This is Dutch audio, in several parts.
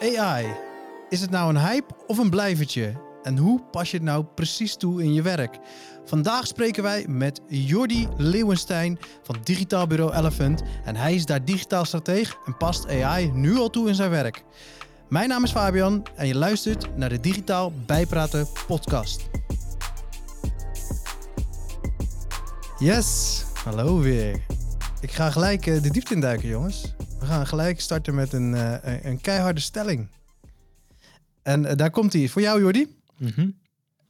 AI. Is het nou een hype of een blijvertje? En hoe pas je het nou precies toe in je werk? Vandaag spreken wij met Jordi Leeuwenstein van Digitaal Bureau Elephant. En hij is daar digitaal strateeg en past AI nu al toe in zijn werk. Mijn naam is Fabian en je luistert naar de Digitaal Bijpraten podcast. Yes, hallo weer. Ik ga gelijk eh, de diepte induiken, jongens. We gaan gelijk starten met een, eh, een keiharde stelling. En eh, daar komt hij. Voor jou, Jordi.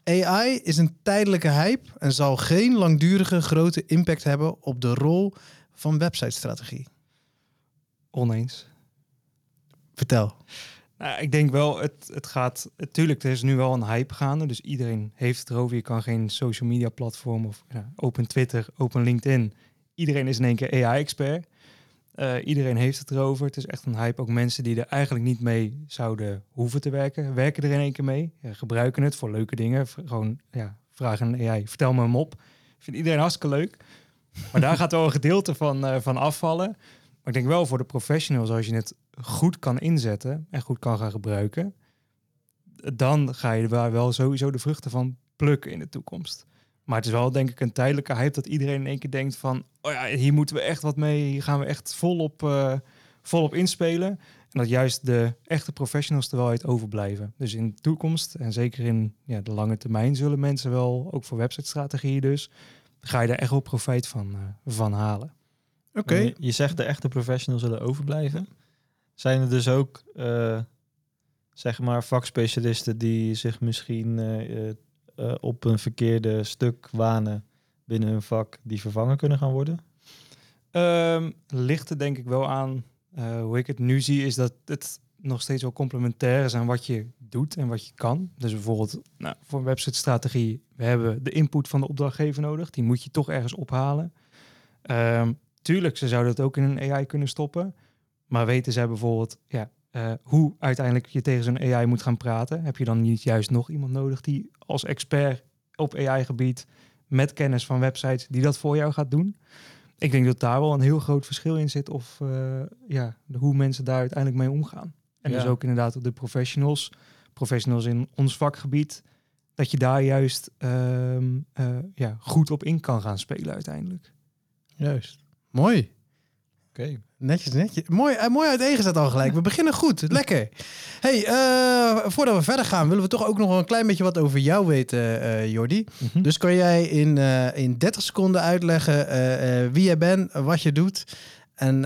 AI is een tijdelijke hype en zal geen langdurige grote impact hebben op de rol van websitestrategie. Oneens. Vertel. Nou, ik denk wel, het, het gaat... Natuurlijk, er is nu wel een hype gaande. Dus iedereen heeft het erover. Je kan geen social media platform of ja, open Twitter, open LinkedIn. Iedereen is in één keer AI-expert. Uh, iedereen heeft het erover. Het is echt een hype. Ook mensen die er eigenlijk niet mee zouden hoeven te werken, werken er in één keer mee. Gebruiken het voor leuke dingen. Gewoon ja, vragen AI, vertel me hem op. Vindt iedereen hartstikke leuk. Maar daar gaat wel een gedeelte van, uh, van afvallen. Maar ik denk wel voor de professionals, als je het goed kan inzetten en goed kan gaan gebruiken, dan ga je er wel sowieso de vruchten van plukken in de toekomst. Maar het is wel denk ik een tijdelijke hype dat iedereen in één keer denkt van... oh ja, hier moeten we echt wat mee. Hier gaan we echt volop, uh, volop inspelen. En dat juist de echte professionals er wel uit overblijven. Dus in de toekomst en zeker in ja, de lange termijn... zullen mensen wel, ook voor website-strategieën dus... ga je daar echt wel profijt van, uh, van halen. Oké. Okay. Je zegt de echte professionals zullen overblijven. Zijn er dus ook, uh, zeg maar, vakspecialisten die zich misschien uh, op een verkeerde stuk wanen binnen hun vak die vervangen kunnen gaan worden? Um, ligt er denk ik wel aan. Uh, hoe ik het nu zie is dat het nog steeds wel complementair is aan wat je doet en wat je kan. Dus bijvoorbeeld nou, voor een website strategie, we hebben de input van de opdrachtgever nodig. Die moet je toch ergens ophalen. Um, tuurlijk, ze zouden het ook in een AI kunnen stoppen. Maar weten zij bijvoorbeeld, ja, uh, hoe uiteindelijk je tegen zo'n AI moet gaan praten. Heb je dan niet juist nog iemand nodig die als expert op AI-gebied met kennis van websites die dat voor jou gaat doen? Ik denk dat daar wel een heel groot verschil in zit of uh, ja, de, hoe mensen daar uiteindelijk mee omgaan. En ja. dus ook inderdaad de professionals, professionals in ons vakgebied, dat je daar juist uh, uh, ja, goed op in kan gaan spelen uiteindelijk. Juist. Mooi. Oké. Okay. Netjes, netjes. Mooi, uh, mooi uiteengezet al gelijk. We beginnen goed. Lekker. Hey, uh, voordat we verder gaan, willen we toch ook nog een klein beetje wat over jou weten, uh, Jordi. Mm -hmm. Dus kan jij in, in 30 seconden uitleggen wie jij bent, wat je doet en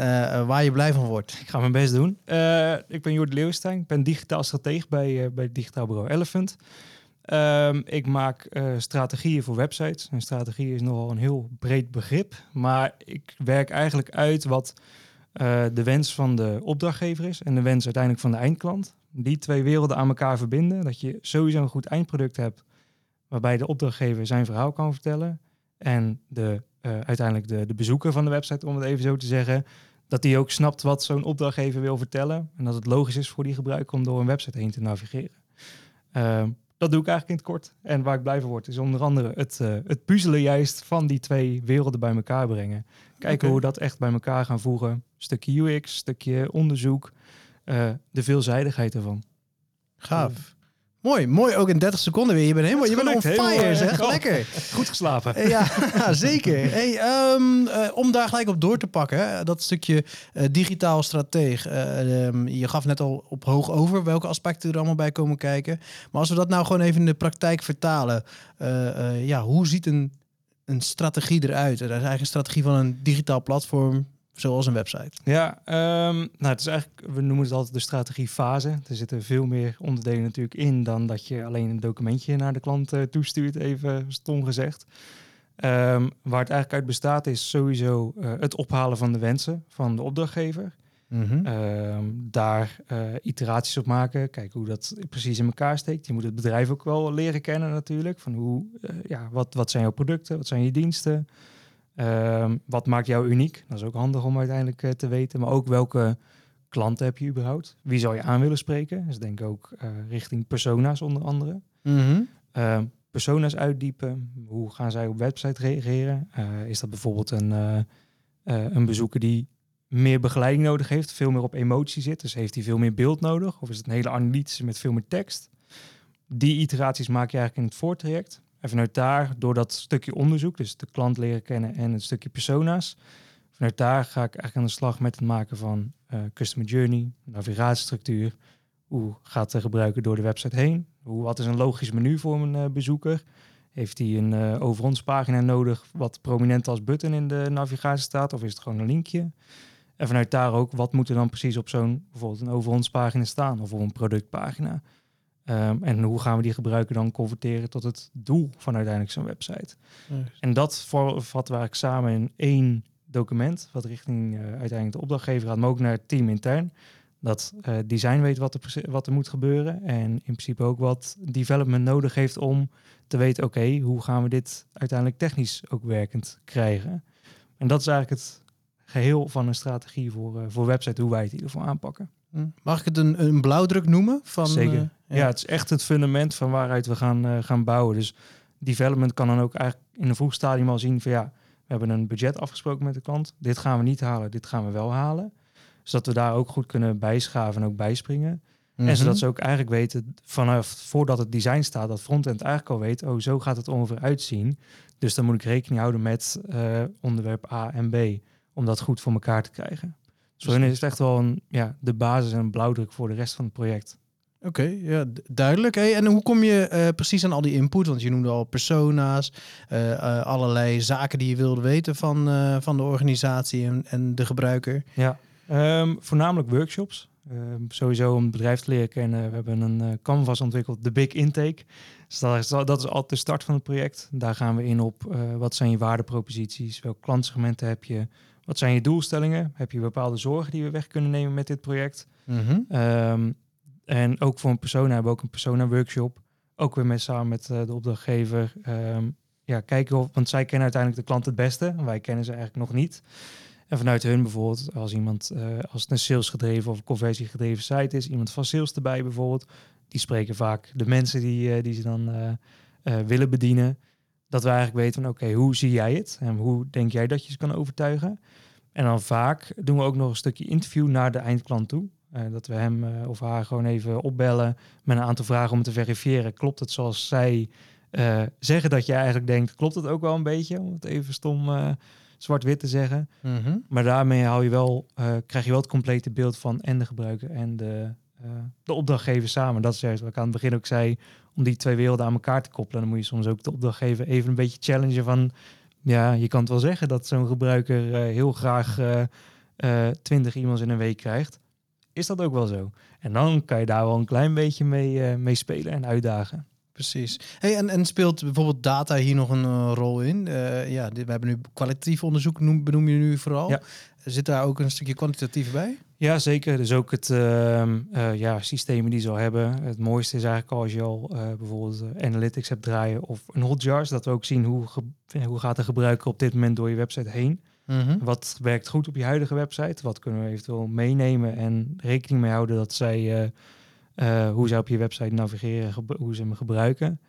waar je blij van wordt? Ik ga mijn best doen. ik ben Jordi Leeuwenstein. Ik ben digitaal strateeg bij, bij Digitaal Bureau Elephant. Um, ik maak uh, strategieën voor websites. En strategie is nogal een heel breed begrip. Maar ik werk eigenlijk uit wat uh, de wens van de opdrachtgever is en de wens uiteindelijk van de eindklant. Die twee werelden aan elkaar verbinden. Dat je sowieso een goed eindproduct hebt waarbij de opdrachtgever zijn verhaal kan vertellen. En de, uh, uiteindelijk de, de bezoeker van de website, om het even zo te zeggen, dat die ook snapt wat zo'n opdrachtgever wil vertellen. En dat het logisch is voor die gebruiker om door een website heen te navigeren. Uh, dat doe ik eigenlijk in het kort. En waar ik blij van word, is onder andere het, uh, het puzzelen juist van die twee werelden bij elkaar brengen. Kijken okay. hoe we dat echt bij elkaar gaan voegen. Stukje UX, stukje onderzoek, uh, de veelzijdigheid ervan. Gaaf. Mooi, mooi ook in 30 seconden weer. Je bent helemaal, je bent on fire, zeg. Oh, Lekker. Goed geslapen. Ja, ja zeker. Hey, um, uh, om daar gelijk op door te pakken, dat stukje uh, digitaal strateeg. Uh, um, je gaf net al op hoog over welke aspecten er allemaal bij komen kijken. Maar als we dat nou gewoon even in de praktijk vertalen, ja, hoe ziet een, een strategie eruit? Dat is eigenlijk een strategie van een digitaal platform Zoals een website. Ja, um, nou, het is eigenlijk, we noemen het altijd de strategiefase. Er zitten veel meer onderdelen natuurlijk in dan dat je alleen een documentje naar de klant uh, toestuurt, even stom gezegd. Um, waar het eigenlijk uit bestaat is sowieso uh, het ophalen van de wensen van de opdrachtgever. Mm -hmm. um, daar uh, iteraties op maken, kijken hoe dat precies in elkaar steekt. Je moet het bedrijf ook wel leren kennen natuurlijk. Van hoe, ja, wat, wat zijn jouw producten, wat zijn je diensten? Um, wat maakt jou uniek? Dat is ook handig om uiteindelijk uh, te weten. Maar ook welke klanten heb je überhaupt? Wie zou je aan willen spreken? Dus denk ook uh, richting persona's onder andere. Mm -hmm. uh, persona's uitdiepen. Hoe gaan zij op website reageren? Uh, is dat bijvoorbeeld een, een bezoeker die meer begeleiding nodig heeft, veel meer op emotie zit. Dus heeft hij veel meer beeld nodig? Of is het een hele analytische met veel meer tekst? Die iteraties maak je eigenlijk in het voortraject. En vanuit daar, door dat stukje onderzoek, dus de klant leren kennen en het stukje persona's, vanuit daar ga ik eigenlijk aan de slag met het maken van uh, customer journey, navigatiestructuur. Hoe gaat de gebruiker door de website heen? Hoe, wat is een logisch menu voor een uh, bezoeker? Heeft hij een uh, over ons pagina nodig wat prominent als button in de navigatie staat? Of is het gewoon een linkje? En vanuit daar ook, wat moet er dan precies op zo'n bijvoorbeeld een over ons pagina staan of op een productpagina? Um, en hoe gaan we die gebruiker dan converteren tot het doel van uiteindelijk zo'n website? En dat vatten we eigenlijk samen in één document, wat richting uh, uiteindelijk de opdrachtgever gaat, maar ook naar het team intern. Dat uh, design weet wat er, wat er moet gebeuren en in principe ook wat development nodig heeft om te weten, oké, hoe gaan we dit uiteindelijk technisch ook werkend krijgen? En dat is eigenlijk het geheel van een strategie voor, uh, voor website, hoe wij het in ieder geval aanpakken. Hm. Mag ik het een, een blauwdruk noemen? Van, Zeker. Uh, ja. ja. het is echt het fundament van waaruit we gaan, uh, gaan bouwen. Dus development kan dan ook eigenlijk in een vroeg stadium al zien van ja, we hebben een budget afgesproken met de klant. Dit gaan we niet halen, dit gaan we wel halen. Zodat we daar ook goed kunnen bijschaven en ook bijspringen. Mm -hmm. En zodat ze ook eigenlijk weten, vanaf voordat het design staat, dat frontend eigenlijk al weet, oh, zo gaat het ongeveer uitzien. Dus dan moet ik rekening houden met uh, onderwerp A en B, om dat goed voor elkaar te krijgen. Dus voor hen is het echt wel een, ja, de basis en een blauwdruk voor de rest van het project. Oké, okay, ja, duidelijk. Hey, en hoe kom je uh, precies aan al die input? Want je noemde al persona's, uh, uh, allerlei zaken die je wilde weten van, van de organisatie en, en de gebruiker. Ja, um, voornamelijk workshops. Um, sowieso om het bedrijf te leren kennen. We hebben een canvas ontwikkeld, de Big Intake. Dus dat is, dat is altijd de start van het project. Daar gaan we in op wat zijn je waardeproposities, welke klantsegmenten heb je, wat zijn je doelstellingen? Heb je bepaalde zorgen die we weg kunnen nemen met dit project? Mm -hmm. um, en ook voor een persona hebben we ook een persona workshop. Ook weer met, samen met uh, de opdrachtgever. Um, ja, kijken of, want zij kennen uiteindelijk de klant het beste. Wij kennen ze eigenlijk nog niet. En vanuit hun bijvoorbeeld, als iemand, uh, als het een salesgedreven of conversiegedreven site is, iemand van sales erbij bijvoorbeeld, die spreken vaak de mensen die, uh, die ze dan willen bedienen. Dat we eigenlijk weten van oké, okay, hoe zie jij het? En hoe denk jij dat je ze kan overtuigen? En dan vaak doen we ook nog een stukje interview naar de eindklant toe. Uh, dat we hem uh, of haar gewoon even opbellen met een aantal vragen om te verifiëren. Klopt het zoals zij uh, zeggen dat je eigenlijk denkt? Klopt het ook wel een beetje? Om het even stom zwart-wit te zeggen. Mm -hmm. Maar daarmee hou je wel, krijg je wel het complete beeld van en de gebruiker en de, de opdrachtgever samen. Dat is juist wat ik aan het begin ook zei. Om die twee werelden aan elkaar te koppelen. Dan moet je soms ook de opdrachtgever even een beetje challengen van... Ja, je kan het wel zeggen dat zo'n gebruiker heel graag 20 e-mails in een week krijgt is dat ook wel zo. En dan kan je daar wel een klein beetje mee, uh, mee spelen en uitdagen. Precies. Hey, en, en speelt bijvoorbeeld data hier nog een uh, rol in? Uh, ja, dit, we hebben nu kwalitatief onderzoek, noem, benoem je nu vooral. Ja. Zit daar ook een stukje kwantitatief bij? Ja, zeker. Dus ook het uh, ja, systemen die ze al hebben. Het mooiste is eigenlijk als je al bijvoorbeeld analytics hebt draaien of een hotjars, dat we ook zien hoe, hoe gaat de gebruiker op dit moment door je website heen. Mm -hmm. Wat werkt goed op je huidige website? Wat kunnen we eventueel meenemen en rekening mee houden dat zij, hoe zij op je website navigeren, hoe ze hem gebruiken.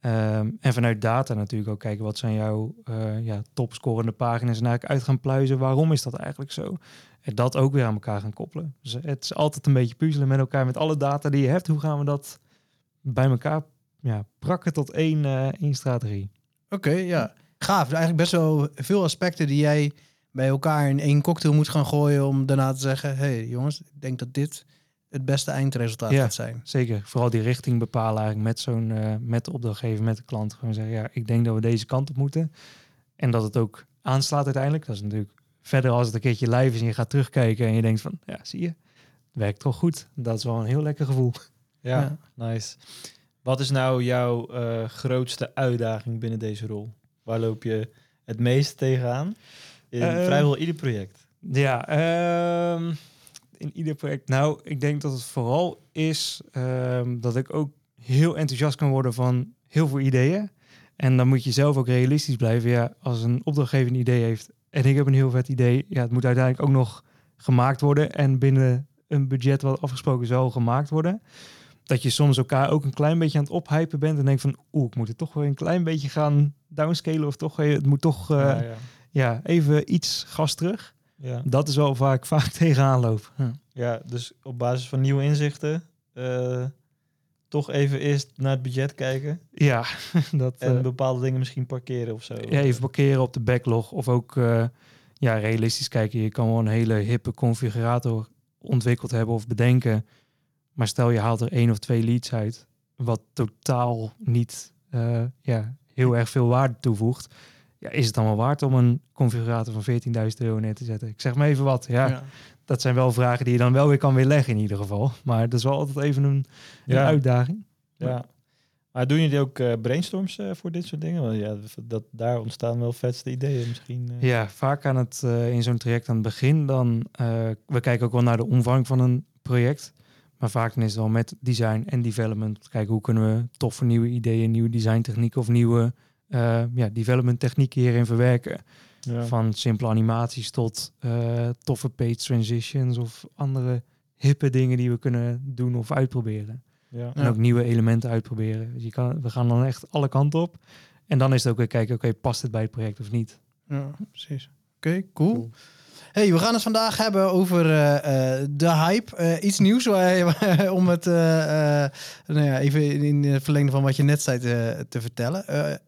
Um, en vanuit data natuurlijk ook kijken wat zijn jouw uh, ja, topscorende pagina's en eigenlijk uit gaan pluizen. Waarom is dat eigenlijk zo? En dat ook weer aan elkaar gaan koppelen. Dus het is altijd een beetje puzzelen met elkaar met alle data die je hebt. Hoe gaan we dat bij elkaar ja, prakken tot één, één strategie? Oké, ja gaaf. Eigenlijk best wel veel aspecten die jij bij elkaar in één cocktail moet gaan gooien om daarna te zeggen: hey, jongens, ik denk dat dit het beste eindresultaat ja, gaat zijn. Zeker. Vooral die richting bepalen eigenlijk met zo'n uh, met de opdrachtgever, met de klant. Gewoon zeggen: ja, ik denk dat we deze kant op moeten. En dat het ook aanslaat uiteindelijk. Dat is natuurlijk verder als het een keertje live is en je gaat terugkijken en je denkt van ja, zie je, het werkt toch goed. Dat is wel een heel lekker gevoel. Ja, ja. nice. Wat is nou jouw uh, grootste uitdaging binnen deze rol? Waar loop je het meest tegenaan? In uh, vrijwel ieder project. Ja, uh, in ieder project. Nou, ik denk dat het vooral is uh, dat ik ook heel enthousiast kan worden van heel veel ideeën. En dan moet je zelf ook realistisch blijven. Ja, als een opdrachtgever een idee heeft en ik heb een heel vet idee, ja, het moet uiteindelijk ook nog gemaakt worden en binnen een budget wat afgesproken zal gemaakt worden dat je soms elkaar ook een klein beetje aan het ophypen bent en denkt van, oeh, ik moet het toch weer een klein beetje gaan downscalen of toch, het moet toch uh, ja, ja. ja, even iets gas terug. Ja. Dat is wel waar ik vaak tegenaan loop. Ja. ja, dus op basis van nieuwe inzichten eh, toch even eerst naar het budget kijken. Ja, dat, En eh, bepaalde dingen misschien parkeren of zo. ja, even parkeren op de backlog. Of ook eh, ja, realistisch kijken. Je kan wel een hele hippe configurator ontwikkeld hebben of bedenken. Maar stel je haalt er één of twee leads uit. Wat totaal niet ja, heel erg veel waarde toevoegt. Ja, is het dan wel waard om een configurator van 14.000 euro neer te zetten? Ik zeg maar even wat. Ja, Ja. dat zijn wel vragen die je dan wel weer kan weerleggen in ieder geval. Maar dat is wel altijd even een, uitdaging. Ja. Maar doen jullie ook eh, brainstorms eh, voor dit soort dingen? Want ja, dat, daar ontstaan wel vetste ideeën misschien. eh. Ja, vaak aan het, in zo'n traject aan het begin dan... we kijken ook wel naar de omvang van een project. Maar vaak dan is het wel met design en development. Kijken hoe kunnen we toffe nieuwe ideeën, nieuwe designtechnieken... of nieuwe eh, ja, development technieken hierin verwerken. Ja. Van simpele animaties tot eh, toffe page transitions... of andere hippe dingen die we kunnen doen of uitproberen. Ja. En ook nieuwe elementen uitproberen. Dus je kan, we gaan dan echt alle kanten op. En dan is het ook weer kijken, oké, past het bij het project of niet? Ja, precies. Oké, cool. Cool. Hey, we gaan het vandaag hebben over eh, eh, de hype. Eh, iets nieuws om het nou ja, even in, het verlengde van wat je net zei te, te vertellen.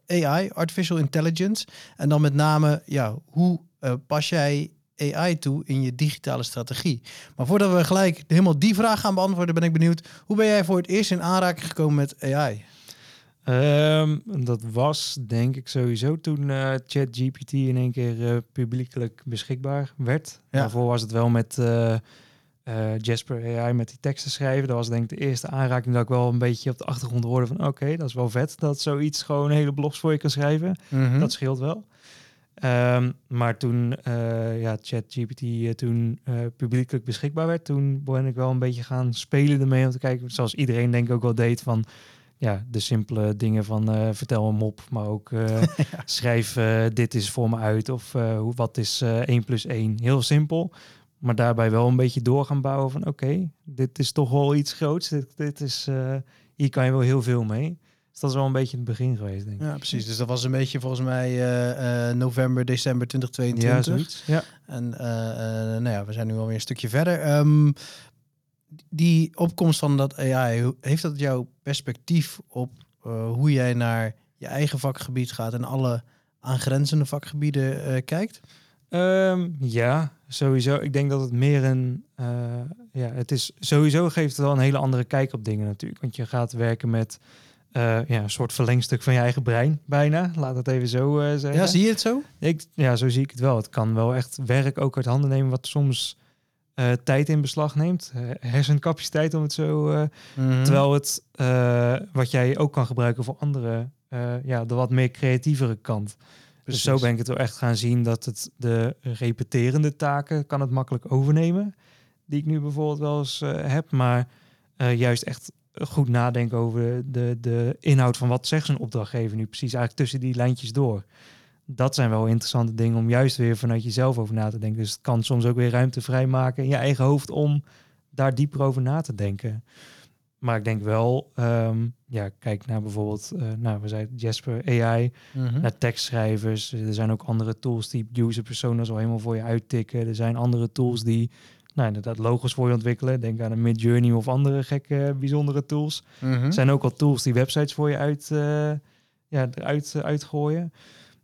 AI, artificial intelligence. En dan met name, ja, hoe pas jij AI toe in je digitale strategie? Maar voordat we gelijk helemaal die vraag gaan beantwoorden, ben ik benieuwd. Hoe ben jij voor het eerst in aanraking gekomen met AI? Ehm, dat was denk ik sowieso toen eh, ChatGPT in één keer eh, publiekelijk beschikbaar werd. Ja. Daarvoor was het wel met eh, Jasper AI met die teksten schrijven. Dat was denk ik de eerste aanraking dat ik wel een beetje op de achtergrond hoorde van oké, dat is wel vet dat zoiets gewoon hele blogs voor je kan schrijven. Mhm. Dat scheelt wel. Ehm, maar toen ja, ChatGPT toen publiekelijk beschikbaar werd, toen ben ik wel een beetje gaan spelen ermee om te kijken, zoals iedereen denk ik ook wel deed van ja, de simpele dingen van eh, vertel een mop, maar ook eh, schrijf eh, dit is voor me uit of hoe, wat is eh 1 plus 1. Heel simpel, maar daarbij wel een beetje door gaan bouwen van oké, dit is toch wel iets groots. Dit, dit is, hier kan je wel heel veel mee. Dus dat is wel een beetje het begin geweest, denk ik. Ja, precies. Dus dat was een beetje volgens mij november, december 2022. Ja, zoiets. Ja. En nou ja, we zijn nu alweer een stukje verder. Ehm, die opkomst van dat AI, heeft dat jouw perspectief op eh, hoe jij naar je eigen vakgebied gaat en alle aangrenzende vakgebieden eh, kijkt? Ehm, ja, sowieso. Ik denk dat het meer een. eh, ja, het is sowieso geeft het wel een hele andere kijk op dingen natuurlijk. Want je gaat werken met ja, een soort verlengstuk van je eigen brein, bijna. Laat het even zo eh, zeggen. Ja, zie je het zo? Ik, ja, zo zie ik het wel. Het kan wel echt werk ook uit handen nemen, wat soms eh, tijd in beslag neemt. Eh, hersencapaciteit, om het zo. Mhm. Terwijl het wat jij ook kan gebruiken voor anderen, ja, de wat meer creatievere kant. Dus zo ben ik het wel echt gaan zien dat het de repeterende taken kan het makkelijk overnemen. Die ik nu bijvoorbeeld wel eens heb. Maar juist echt goed nadenken over de, de inhoud van wat zegt zo'n opdrachtgever nu precies eigenlijk tussen die lijntjes door. Dat zijn wel interessante dingen om juist weer vanuit jezelf over na te denken. Dus het kan soms ook weer ruimte vrijmaken in je eigen hoofd om daar dieper over na te denken. Maar ik denk wel, ehm, ja, kijk naar bijvoorbeeld, eh, nou, we zeiden Jasper AI, Mhm. naar tekstschrijvers. Er zijn ook andere tools die user personas al helemaal voor je uittikken. Er zijn andere tools die, nou, inderdaad logos voor je ontwikkelen. Denk aan een Midjourney of andere gekke, bijzondere tools. Mhm. Er zijn ook al tools die websites voor je uit, eh, ja, eruit eh, uitgooien.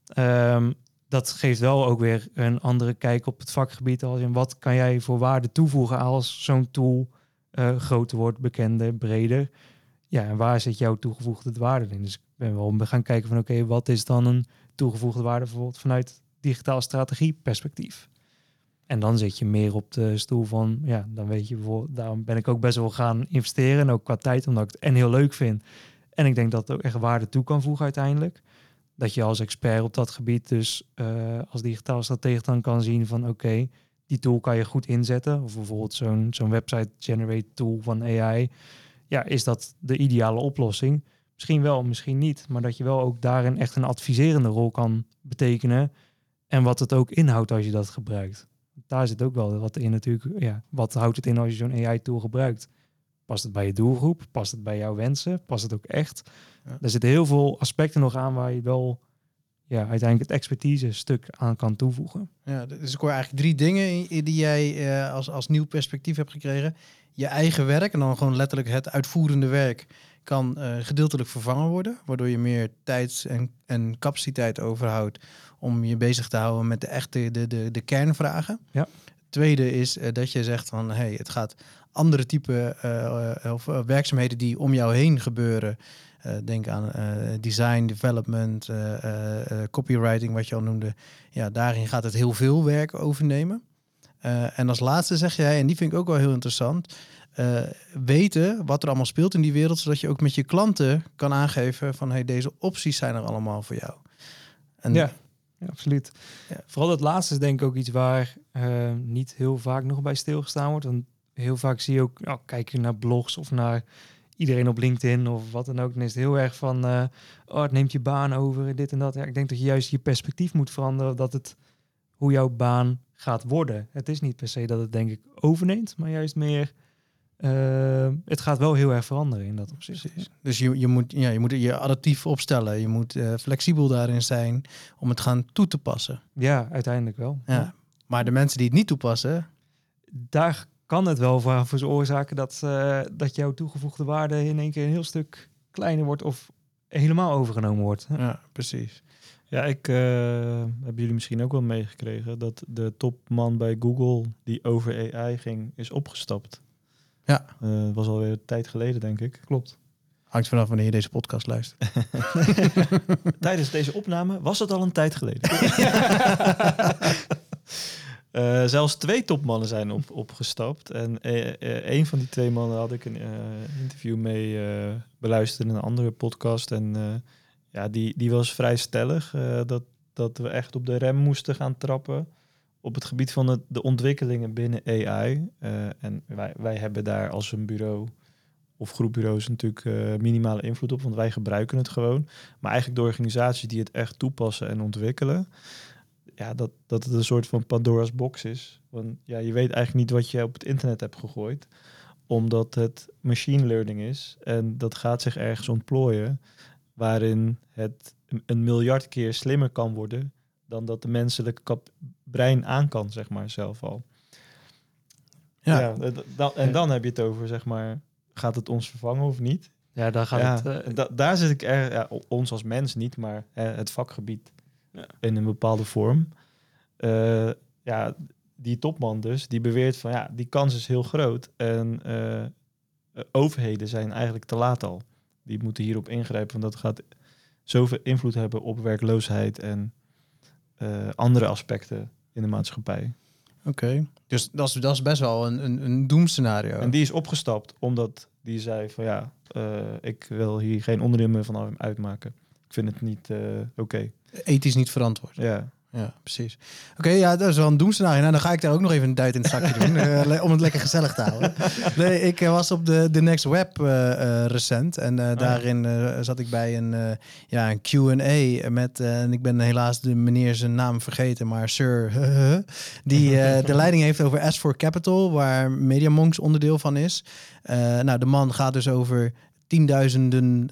Ehm, dat geeft wel ook weer een andere kijk op het vakgebied. Als in wat kan jij voor waarde toevoegen als zo'n tool eh, groter wordt, bekender, breder. Ja, en waar zit jouw toegevoegde waarde in? Dus ik ben wel gaan kijken van oké, wat is dan een toegevoegde waarde bijvoorbeeld vanuit digitaal strategie perspectief? En dan zit je meer op de stoel van, ja, dan weet je bijvoorbeeld, daarom ben ik ook best wel gaan investeren. En ook qua tijd, omdat ik het en heel leuk vind. En ik denk dat het ook echt waarde toe kan voegen uiteindelijk. Dat je als expert op dat gebied dus eh, als digitaal stratege dan kan zien van oké, die tool kan je goed inzetten. Of bijvoorbeeld zo'n zo'n website generate tool van AI. Ja, is dat de ideale oplossing? Misschien wel, misschien niet. Maar dat je wel ook daarin echt een adviserende rol kan betekenen. En wat het ook inhoudt als je dat gebruikt. Daar zit ook wel wat in natuurlijk. Ja, wat houdt het in als je zo'n AI-tool gebruikt? Past het bij je doelgroep? Past het bij jouw wensen? Past het ook echt? Ja. Er zitten heel veel aspecten nog aan waar je wel ja, uiteindelijk het expertise stuk aan kan toevoegen. Ja, dus ik hoor eigenlijk drie dingen die jij eh, als, als nieuw perspectief hebt gekregen. Je eigen werk en dan gewoon letterlijk het uitvoerende werk kan eh, gedeeltelijk vervangen worden. Waardoor je meer tijd en, en capaciteit overhoudt om je bezig te houden met de echte de, de, de kernvragen. Ja. Tweede is eh, dat je zegt van hey, het gaat andere type eh, eh, of, eh, werkzaamheden die om jou heen gebeuren. Denk aan design, development, copywriting, wat je al noemde. Ja, daarin gaat het heel veel werk overnemen. En als laatste zeg jij, en die vind ik ook wel heel interessant, weten wat er allemaal speelt in die wereld, zodat je ook met je klanten kan aangeven van hey, deze opties zijn er allemaal voor jou. En Ja. Ja, absoluut. Ja. Vooral dat laatste is denk ik ook iets waar niet heel vaak nog bij stilgestaan wordt. Want heel vaak zie je ook, nou, kijk je naar blogs of naar iedereen op LinkedIn of wat dan ook. Dan is het heel erg van, eh, oh, het neemt je baan over, dit en dat. Ja, ik denk dat je juist je perspectief moet veranderen, dat het hoe jouw baan gaat worden. Het is niet per se dat het denk ik overneemt, maar juist meer, eh, het gaat wel heel erg veranderen in dat opzicht. Precies. Dus je, je, moet, ja, je moet je adaptief opstellen. Je moet eh, flexibel daarin zijn om het gaan toe te passen. Ja, uiteindelijk wel. Ja. Maar de mensen die het niet toepassen, daar kan het wel veroorzaken dat, eh, dat jouw toegevoegde waarde in één keer een heel stuk kleiner wordt of helemaal overgenomen wordt. ja, precies. Ja, ik eh hebben jullie misschien ook wel meegekregen dat de topman bij Google die over AI ging, is opgestapt. Ja. Eh, Het was alweer een tijd geleden, denk ik. Klopt. Hangt vanaf wanneer je deze podcast luistert. Tijdens deze opname was het al een tijd geleden. Eh, zelfs twee topmannen zijn op, opgestapt. En eh, eh, een van die twee mannen had ik een eh, interview mee eh, beluisterd in een andere podcast. En eh, ja, die, die was vrij stellig eh, dat, dat we echt op de rem moesten gaan trappen op het gebied van het, de ontwikkelingen binnen AI. Eh, en wij, wij hebben daar als een bureau of groep bureaus natuurlijk eh, minimale invloed op, want wij gebruiken het gewoon. Maar eigenlijk de organisaties die het echt toepassen en ontwikkelen, ja, dat, dat het een soort van Pandora's box is. Want ja, je weet eigenlijk niet wat je op het internet hebt gegooid, omdat het machine learning is en dat gaat zich ergens ontplooien, waarin het een- miljard keer slimmer kan worden dan dat de menselijke brein aan kan, zeg maar, zelf al. Ja. Dan, en dan heb je het over, zeg maar, gaat het ons vervangen of niet? Ja, daar gaat ja, het. eh, da- daar zit ik er, ja, ons als mens niet, maar hè, het vakgebied Ja. in een bepaalde vorm. Eh, ja, die topman dus, die beweert van ja, die kans is heel groot. En eh, eh, overheden zijn eigenlijk te laat al. Die moeten hierop ingrijpen, want dat gaat zoveel invloed hebben op werkloosheid en eh, andere aspecten in de maatschappij. Oké. Dus dat is, dat is best wel een, een, een doemscenario. En die is opgestapt omdat die zei van ja, eh, ik wil hier geen onderdeel meer van uitmaken. Ik vind het niet eh, oké. Ethisch niet verantwoord. Ja. Ja, precies. Oké, ja, dat is wel een doemscenario. Nou, dan ga ik daar ook nog even een duit in het zakje doen, eh, om het lekker gezellig te houden. Nee, ik eh, was op de, de Next Web eh, recent en ja. daarin zat ik bij een, ja, een Q&A met, en ik ben helaas de meneer zijn naam vergeten, maar Sir, die de leiding heeft over S4 Capital, waar MediaMonks onderdeel van is. Nou, de man gaat dus over tienduizenden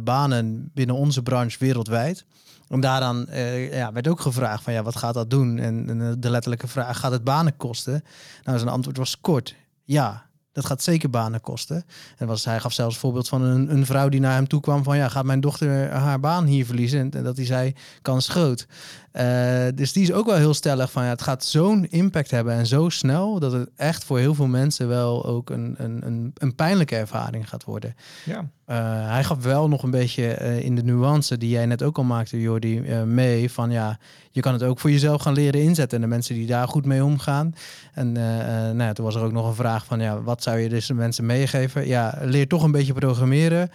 banen binnen onze branche wereldwijd. En daaraan eh, ja, werd ook gevraagd van ja, wat gaat dat doen? En, eh, de letterlijke vraag, gaat het banen kosten? Nou, zijn antwoord was kort. Ja, dat gaat zeker banen kosten. En was, hij gaf zelfs voorbeeld van een, een vrouw die naar hem toe kwam van ja, gaat mijn dochter haar baan hier verliezen? En, dat hij zei, kans groot. Eh, dus die is ook wel heel stellig van ja, het gaat zo'n impact hebben en zo snel dat het echt voor heel veel mensen wel ook een, een, een, een pijnlijke ervaring gaat worden. ja. Uh, hij gaf wel nog een beetje uh, in de nuance die jij net ook al maakte, Jordi, mee. Van ja, je kan het ook voor jezelf gaan leren inzetten. En de mensen die daar goed mee omgaan. En nou ja, toen was er ook nog een vraag van ja, wat zou je dus de mensen meegeven? Ja, leer toch een beetje programmeren.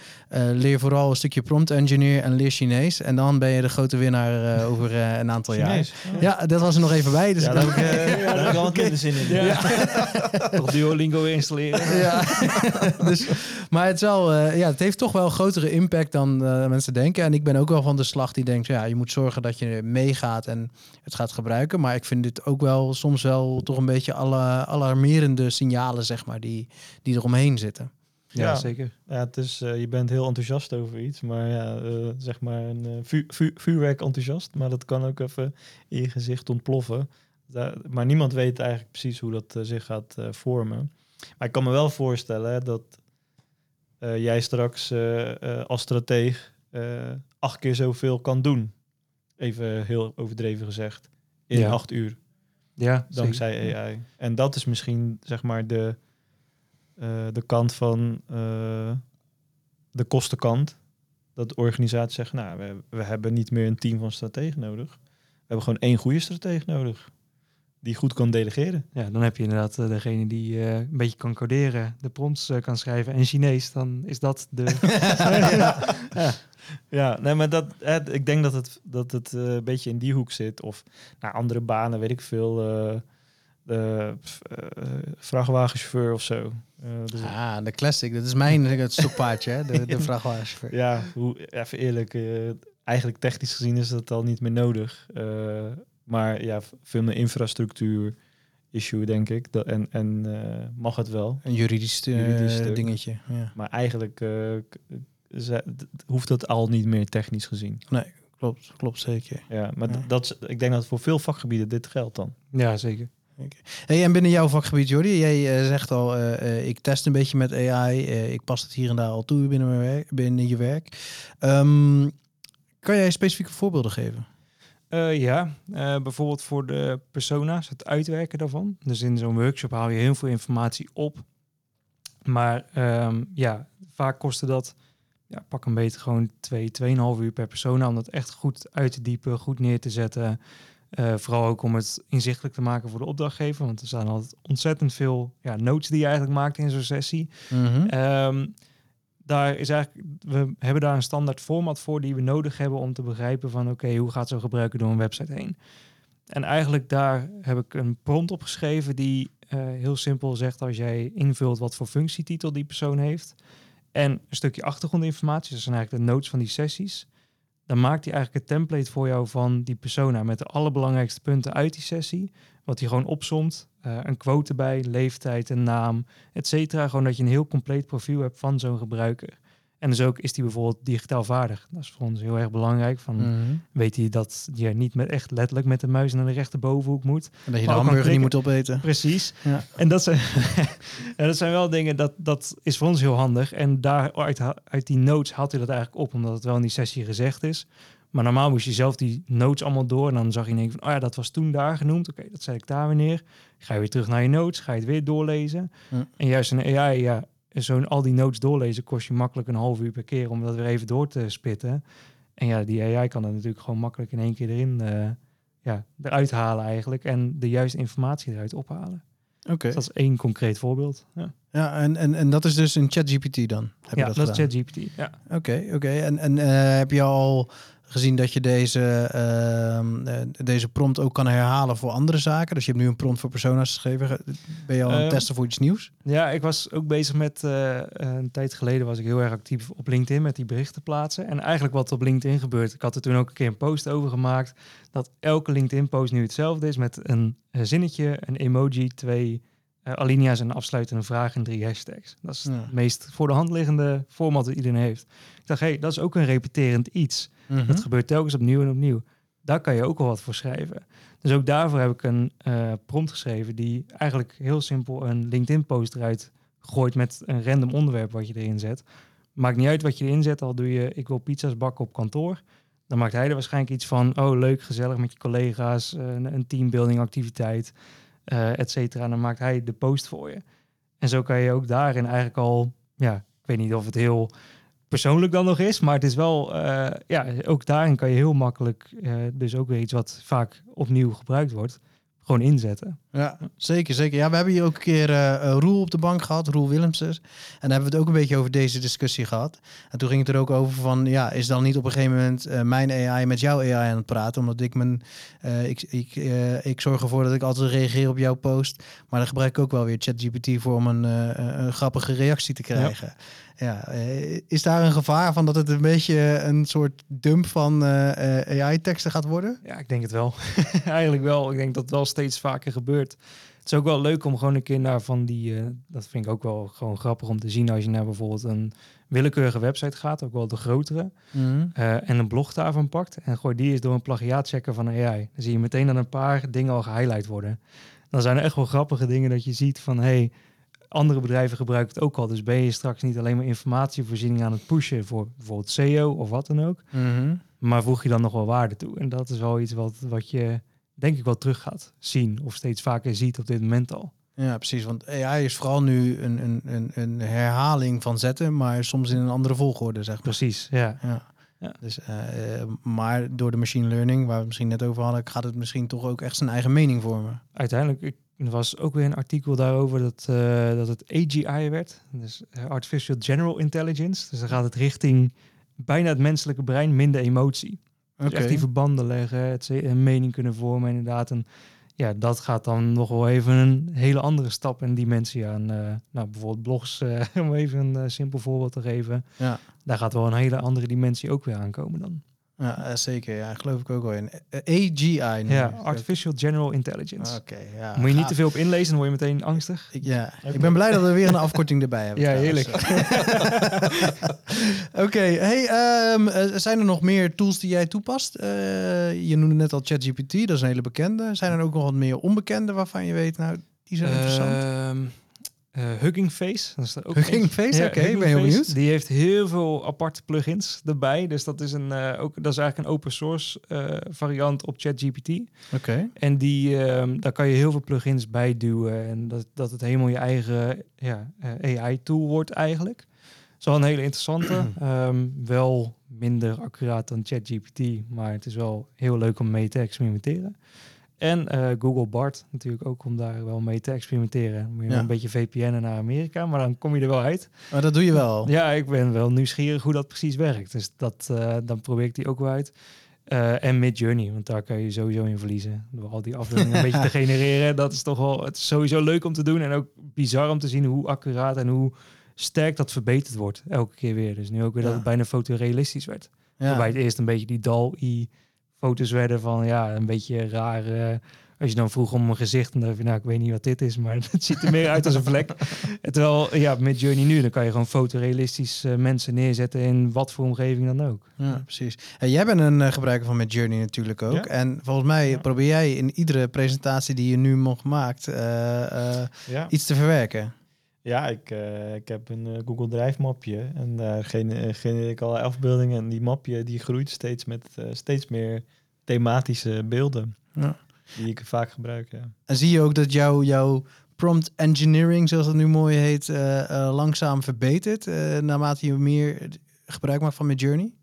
Leer vooral een stukje prompt engineer en leer Chinees. En dan ben je de grote winnaar over een aantal Chinees. jaar. Ja, dat was er nog even bij. Dus ja, daar heb ik, uh, ja, daar heb ik wel een zin in. Ja. ja. Toch Duolingo installeren. ja. dus, maar het, is wel, uh, ja, het heeft toch wel een grotere impact dan uh, mensen denken. En ik ben ook wel van de slag die denkt, ja, je moet zorgen dat je meegaat en het gaat gebruiken. Maar ik vind dit ook wel soms wel toch een beetje alle alarmerende signalen, zeg maar, die, die eromheen zitten. Ja, Ja. zeker. Ja, het is, eh, je bent heel enthousiast over iets, maar ja, eh, zeg maar een eh, vu vu vuurwerk enthousiast, maar dat kan ook even in je gezicht ontploffen. Maar niemand weet eigenlijk precies hoe dat zich gaat vormen. Maar ik kan me wel voorstellen hè, dat jij straks als strateeg acht keer zoveel kan doen. Even heel overdreven gezegd. In Ja. acht uur Ja, dankzij zeker. AI. En dat is misschien zeg maar de, de kant van eh, de kostenkant. Dat de organisatie zegt, nou, we, we hebben niet meer een team van strategen nodig. We hebben gewoon één goede stratege nodig. Die goed kan delegeren. Ja, dan heb je inderdaad eh, degene die eh, een beetje kan coderen, de prompts eh, kan schrijven en Chinees. Dan is dat de... ja. ja, nee, maar dat, eh, ik denk dat het, dat het eh, een beetje in die hoek zit. Of naar andere banen, weet ik veel. eh de eh, vrachtwagenchauffeur of zo. Eh, dus- Ah, de classic. Dat is mijn eh, het hè? De, de vrachtwagenchauffeur. Ja, hoe, even eerlijk, eh, eigenlijk technisch gezien is dat al niet meer nodig. Eh, maar ja, veel meer infrastructuur issue, denk ik. Dat, en en eh, mag het wel. Een juridisch, Juridisch dingetje. Ja. Maar eigenlijk eh, ze- hoeft dat al niet meer technisch gezien. Klopt, klopt zeker. Ja, maar Ja. Dat, is- ik denk dat voor veel vakgebieden dit geldt dan. Ja, zeker. Hey, en binnen jouw vakgebied, Jordi, jij eh, zegt al, eh, eh, ik test een beetje met AI. ik pas het hier en daar al toe binnen, mijn werk, binnen je werk. Ehm, kan jij specifieke voorbeelden geven? Ja, bijvoorbeeld voor de persona's, het uitwerken daarvan. Dus in zo'n workshop haal je heel veel informatie op. Maar ehm, ja, vaak kostte dat, ja, pak een beetje gewoon 2, 2,5 uur per persona om dat echt goed uit te diepen, goed neer te zetten. Eh, vooral ook om het inzichtelijk te maken voor de opdrachtgever. Want er staan altijd ontzettend veel ja, notes die je eigenlijk maakt in zo'n sessie. Ehm, daar is eigenlijk, we hebben daar een standaard format voor die we nodig hebben om te begrijpen van oké, hoe gaat zo'n gebruiker door een website heen? En eigenlijk daar heb ik een prompt op geschreven die eh, heel simpel zegt als jij invult wat voor functietitel die persoon heeft en een stukje achtergrondinformatie, dat zijn eigenlijk de notes van die sessies, dan maakt hij eigenlijk het template voor jou van die persona met de allerbelangrijkste punten uit die sessie, wat hij gewoon opsomt, eh, een quote erbij, leeftijd, een naam, et cetera. Gewoon dat je een heel compleet profiel hebt van zo'n gebruiker. En dus ook is die bijvoorbeeld digitaal vaardig. Dat is voor ons heel erg belangrijk. Van, Mhm. Weet hij dat je niet met echt letterlijk met de muis naar de rechterbovenhoek moet? En dat je de hamburger niet moet opeten. Precies. Ja. En dat zijn, en dat zijn wel dingen, dat, dat is voor ons heel handig. En daaruit uit die notes haalt hij dat eigenlijk op, omdat het wel in die sessie gezegd is. Maar normaal moest je zelf die notes allemaal door. En dan zag je in één van, oh ja, dat was toen daar genoemd. Oké, dat zei ik daar wanneer. Ga je weer terug naar je notes, ga je het weer doorlezen. En juist een AI, ja, zo'n al die notes doorlezen kost je makkelijk een half uur per keer om dat weer even door te spitten. En ja, die AI kan dat natuurlijk gewoon makkelijk in één keer erin, eh, ja, eruit halen eigenlijk. En de juiste informatie eruit ophalen. Oké. Dus dat is één concreet voorbeeld. Ja, Ja, en, en, en dat is dus in ChatGPT dan? Heb ja je dat, dat, is? ChatGPT. Ja. Oké, oké. En, en eh, heb je al gezien dat je deze, ehm, eh, deze prompt ook kan herhalen voor andere zaken? Dus je hebt nu een prompt voor persona's geschreven. Ge- Ben je al aan het Ehm, testen voor iets nieuws? ja, ik was ook bezig met, eh, een tijd geleden was ik heel erg actief op LinkedIn met die berichten plaatsen. En eigenlijk wat op LinkedIn gebeurt, ik had er toen ook een keer een post over gemaakt, dat elke LinkedIn post nu hetzelfde is met een eh, zinnetje, een emoji, twee alinea's en een afsluitende vraag en drie hashtags. Dat is Ja. het meest voor de hand liggende format dat iedereen heeft. Ik dacht, hé, hey, dat is ook een repeterend iets. Mhm. Dat gebeurt telkens opnieuw en opnieuw. Daar kan je ook al wat voor schrijven. Dus ook daarvoor heb ik een eh, prompt geschreven die eigenlijk heel simpel een LinkedIn-post eruit gooit met een random onderwerp wat je erin zet. Maakt niet uit wat je erin zet, al doe je ik wil pizza's bakken op kantoor. Dan maakt hij er waarschijnlijk iets van, oh leuk, gezellig met je collega's, eh, een, een teambuilding activiteit, eh et cetera. Dan maakt hij de post voor je. En zo kan je ook daarin eigenlijk al, ja, ik weet niet of het heel persoonlijk dan nog is. Maar het is wel, eh, ja, ook daarin kan je heel makkelijk, eh, dus ook weer iets wat vaak opnieuw gebruikt wordt, gewoon inzetten. Ja, zeker, zeker. Ja, we hebben hier ook een keer eh, Roel op de bank gehad, Roel Willemsen. En dan hebben we het ook een beetje over deze discussie gehad. En toen ging het er ook over van, ja, is dan niet op een gegeven moment mijn AI met jouw AI aan het praten? Omdat ik mijn, ik, ik, ik zorg ervoor dat ik altijd reageer op jouw post. Maar dan gebruik ik ook wel weer ChatGPT voor om een, een grappige reactie te krijgen. Ja, eh, is daar een gevaar van dat het een beetje een soort dump van eh, eh, AI-teksten gaat worden? Ja, ik denk het wel. Eigenlijk wel. Ik denk dat het wel steeds vaker gebeurt. Het is ook wel leuk om gewoon een keer naar van die... dat vind ik ook wel gewoon grappig om te zien als je naar bijvoorbeeld een willekeurige website gaat, ook wel de grotere, Mhm. en een blog daarvan pakt en gooi die eens door een plagiaatchecker van AI. Dan zie je meteen dat een paar dingen al gehighlight worden. Dan zijn er echt wel grappige dingen dat je ziet van... Hey, andere bedrijven gebruiken het ook al. Dus ben je straks niet alleen maar informatievoorziening aan het pushen voor bijvoorbeeld SEO of wat dan ook. Mhm. Maar voeg je dan nog wel waarde toe. En dat is wel iets wat, wat je denk ik wel terug gaat zien. Of steeds vaker ziet op dit moment al. Ja, precies. Want AI is vooral nu een, een, een, een herhaling van zetten, maar soms in een andere volgorde, zeg maar. Precies, ja. Ja. Ja. Dus, eh, maar door de machine learning, waar we het misschien net over hadden, gaat het misschien toch ook echt zijn eigen mening vormen. Uiteindelijk ik, er was ook weer een artikel daarover dat, eh, dat het AGI werd. Dus eh, Artificial General Intelligence. Dus dan gaat het richting bijna het menselijke brein, minder emotie. Dus echt die verbanden leggen, het ze- een mening kunnen vormen inderdaad. En ja, dat gaat dan nog wel even een hele andere stap en dimensie aan. eh, nou, bijvoorbeeld blogs, eh, om even een eh, simpel voorbeeld te geven. Ja. Daar gaat wel een hele andere dimensie ook weer aankomen dan. Ja, eh, zeker. Ja, geloof ik ook wel in. Eh, AGI. noem Ja. Artificial General Intelligence. Oké, ja. Moet je niet te veel op inlezen, dan word je meteen angstig. Ik, ja, ik ben blij dat we weer een afkorting erbij hebben. Ja, trouwens. Oké, hey, ehm, eh, zijn er nog meer tools die jij toepast? Eh, je noemde net al ChatGPT, dat is een hele bekende. Zijn er ook nog wat meer onbekende waarvan je weet, nou, die zijn interessant? Eh, Hugging Face. Dat is er ook Hugging. Face, Ja, oké, Hugging ben heel Face, benieuwd. Die heeft heel veel aparte plugins erbij. Dus dat is, een, eh, ook, dat is eigenlijk een open source eh, variant op ChatGPT. Oké. En die, ehm, daar kan je heel veel plugins bij duwen. En dat, dat het helemaal je eigen ja, AI-tool wordt eigenlijk. Dat is wel een hele interessante. Ehm, wel minder accuraat dan ChatGPT. Maar het is wel heel leuk om mee te experimenteren. En eh, Google Bart natuurlijk ook om daar wel mee te experimenteren. Moet je Ja. een beetje VPN'en naar Amerika, maar dan kom je er wel uit. Maar dat doe je wel. Ja, ik ben wel nieuwsgierig hoe dat precies werkt. Dus dat, eh, dan probeer ik die ook wel uit. Eh, en Midjourney, want daar kan je sowieso in verliezen. Door al die afbeeldingen een beetje te genereren. Dat is toch wel het is sowieso leuk om te doen. En ook bizar om te zien hoe accuraat en hoe sterk dat verbeterd wordt. Elke keer weer. Dus nu ook weer dat het bijna fotorealistisch werd. Ja. Waarbij het eerst een beetje die DAL-I foto's werden van ja, een beetje raar. eh, als je dan vroeg om een gezicht en dan dacht je, nou, ik weet niet wat dit is, maar het ziet er meer uit als een vlek. Terwijl, ja, met Journey nu, dan kan je gewoon fotorealistisch eh, mensen neerzetten in wat voor omgeving dan ook. Ja, precies. Hey, jij bent een eh, gebruiker van Midjourney natuurlijk ook. Ja. En volgens mij Ja. probeer jij in iedere presentatie die je nu nog maakt eh, eh, Ja, iets te verwerken. Ja ik, eh, ik heb een eh, Google Drive mapje en daar gener- genereer ik al afbeeldingen. En die mapje die groeit steeds met eh, steeds meer thematische beelden. Ja. Die ik vaak gebruik, ja. En zie je ook dat jouw jouw prompt engineering, zoals dat nu mooi heet, eh, eh, langzaam verbetert eh, naarmate je meer gebruik maakt van Midjourney?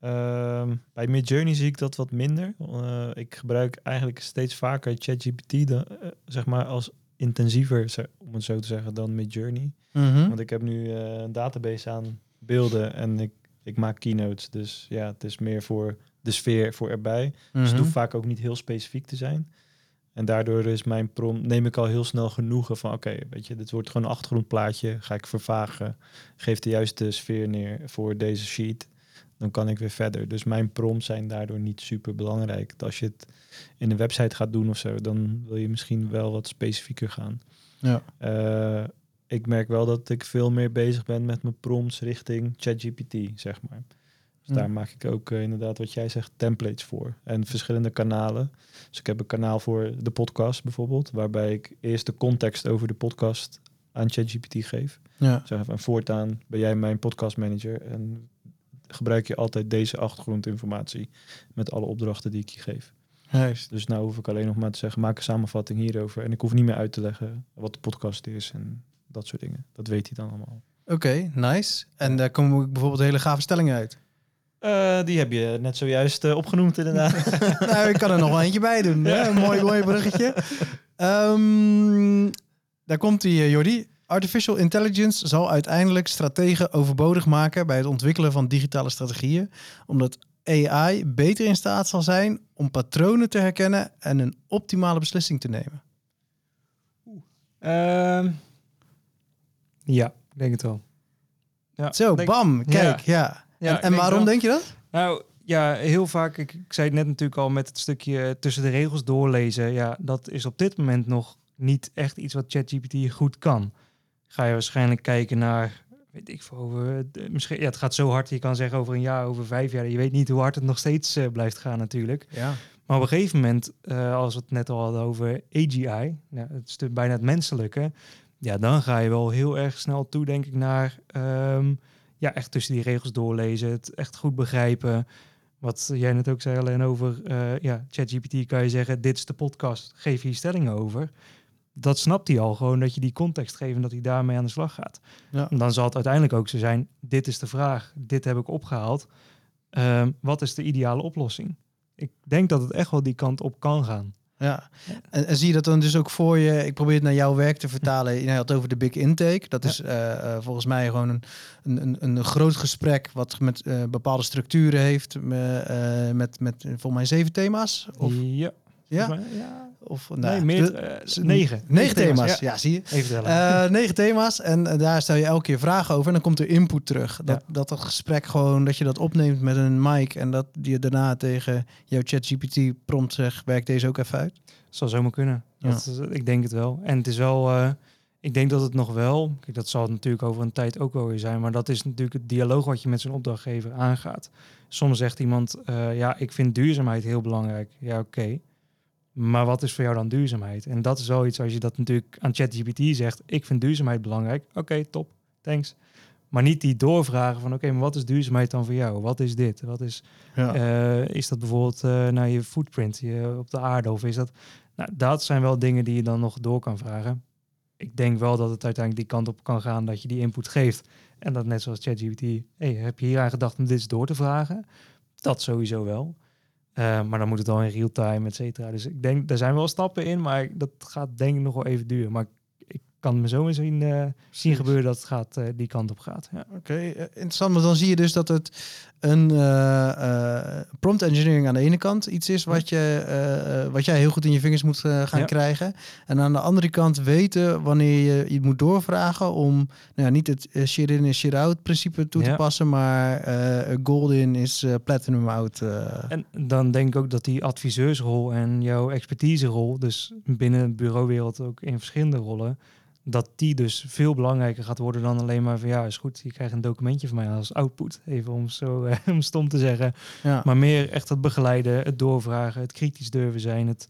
Ehm, bij Midjourney zie ik dat wat minder. Eh, ik gebruik eigenlijk steeds vaker ChatGPT, eh, zeg maar als intensiever, om het zo te zeggen, dan Midjourney. Mhm. Want ik heb nu eh, een database aan beelden en ik, ik maak keynotes. Dus ja, het is meer voor de sfeer voor erbij. Dus het Mhm. hoeft vaak ook niet heel specifiek te zijn. En daardoor is mijn prompt, neem ik al heel snel genoegen van oké, weet je, dit wordt gewoon een achtergrondplaatje. Ga ik vervagen, geef de juiste sfeer neer voor deze sheet. Dan kan ik weer verder. Dus mijn prompts zijn daardoor niet super belangrijk. Als je het in een website gaat doen of zo, dan wil je misschien wel wat specifieker gaan. Ja. Eh, ik merk wel dat ik veel meer bezig ben met mijn prompts richting ChatGPT, zeg maar. Dus Ja. daar maak ik ook eh, inderdaad wat jij zegt, templates voor. En verschillende kanalen. Dus ik heb een kanaal voor de podcast bijvoorbeeld, waarbij ik eerst de context over de podcast aan ChatGPT geef. Ja. Zeg van voortaan ben jij mijn podcast manager en gebruik je altijd deze achtergrondinformatie met alle opdrachten die ik je geef. Juist. Dus nou hoef ik alleen nog maar te zeggen, maak een samenvatting hierover. En ik hoef niet meer uit te leggen wat de podcast is en dat soort dingen. Dat weet hij dan allemaal. Oké, nice. En daar komen bijvoorbeeld hele gave stellingen uit. Eh, die heb je net zojuist eh, opgenoemd inderdaad. nou, ik kan er nog wel eentje bij doen. hè? Een mooi, mooi bruggetje. Ehm, daar komt die, Jordi. Artificial intelligence zal uiteindelijk strategen overbodig maken bij het ontwikkelen van digitale strategieën, omdat AI beter in staat zal zijn om patronen te herkennen en een optimale beslissing te nemen. Ehm, ja, ik denk het wel. Ja, Zo, denk- bam, kijk, ja. Ja, en en waarom denk je dat? Nou ja, heel vaak, ik, ik zei het net natuurlijk al met het stukje tussen de regels doorlezen. Ja, dat is op dit moment nog niet echt iets wat ChatGPT goed kan. Ga je waarschijnlijk kijken naar, weet ik veel, over, de- misschien, ja, het gaat zo hard, je kan zeggen over een jaar, over vijf jaar. Je weet niet hoe hard het nog steeds eh, blijft gaan natuurlijk. Ja. Maar op een gegeven moment, eh, als we het net al hadden over AGI, ja, het is de- bijna het menselijke, ja, dan ga je wel heel erg snel toe, denk ik, naar ehm, ja, echt tussen die regels doorlezen, het echt goed begrijpen. Wat jij net ook zei alleen over eh, ja, ChatGPT kan je zeggen, dit is de podcast, geef hier stellingen over. Dat snapt hij al gewoon, dat je die context geeft en dat hij daarmee aan de slag gaat. Ja. En dan zal het uiteindelijk ook zo zijn, dit is de vraag, dit heb ik opgehaald. Ehm, wat is de ideale oplossing? Ik denk dat het echt wel die kant op kan gaan. Ja, en, en zie je dat dan dus ook voor je? Ik probeer het naar jouw werk te vertalen. Je had het over de big intake. Dat is eh, eh, volgens mij gewoon een, een, een, groot gesprek wat met eh, bepaalde structuren heeft. eh, met, met volgens mij zeven thema's. Of, ja. ja? ja. Of, Nee, nou, meer, de- eh, negen. Negen thema's, Ja. ja, zie je. Even. Eh, negen thema's en eh, daar stel je elke keer vragen over en dan komt er input terug. Dat, Ja. dat dat gesprek gewoon, dat je dat opneemt met een mic en dat je daarna tegen jouw ChatGPT prompt zegt, werk deze ook even uit. zal zomaar kunnen. Dat ik denk het wel. En het is wel, ik denk dat het nog wel, kijk, dat zal natuurlijk over een tijd ook wel weer zijn, maar dat is natuurlijk het dialoog wat je met zijn opdrachtgever aangaat. Soms zegt iemand, ja, ik vind duurzaamheid heel belangrijk. Ja, oké. Maar wat is voor jou dan duurzaamheid? En dat is wel iets als je dat natuurlijk aan ChatGPT zegt, ik vind duurzaamheid belangrijk. Oké, top, thanks. Maar niet die doorvragen van, oké, maar wat is duurzaamheid dan voor jou? Wat is dit? Wat is Ja. eh, is dat bijvoorbeeld eh, naar je footprint je, op de aarde? Of is dat... Nou, dat zijn wel dingen die je dan nog door kan vragen. Ik denk wel dat het uiteindelijk die kant op kan gaan dat je die input geeft. En dat net zoals ChatGPT, hey, heb je hier aan gedacht om dit eens door te vragen? Dat sowieso wel. Eh, maar dan moet het al in real time, et cetera. Dus ik denk, er zijn wel stappen in, maar dat gaat denk ik nog wel even duren. Maar ik, kan me zo eens zien, eh, zien gebeuren dat het gaat, eh, die kant op gaat. Ja. Oké, interessant. Maar dan zie je dus dat het een eh, eh, prompt engineering aan de ene kant iets is wat, je, eh, wat jij heel goed in je vingers moet gaan Ja. krijgen. En aan de andere kant weten wanneer je je moet doorvragen om nou ja, niet het shit in en shit out principe toe te passen, maar gold in is platinum out. En dan denk ik ook dat die adviseursrol en jouw expertiserol, dus binnen de bureauwereld ook in verschillende rollen, dat die dus veel belangrijker gaat worden dan alleen maar van ja, is goed, je krijgt een documentje van mij als output, even om zo eh, om stom te zeggen. ja. Maar meer echt het begeleiden, het doorvragen, het kritisch durven zijn, het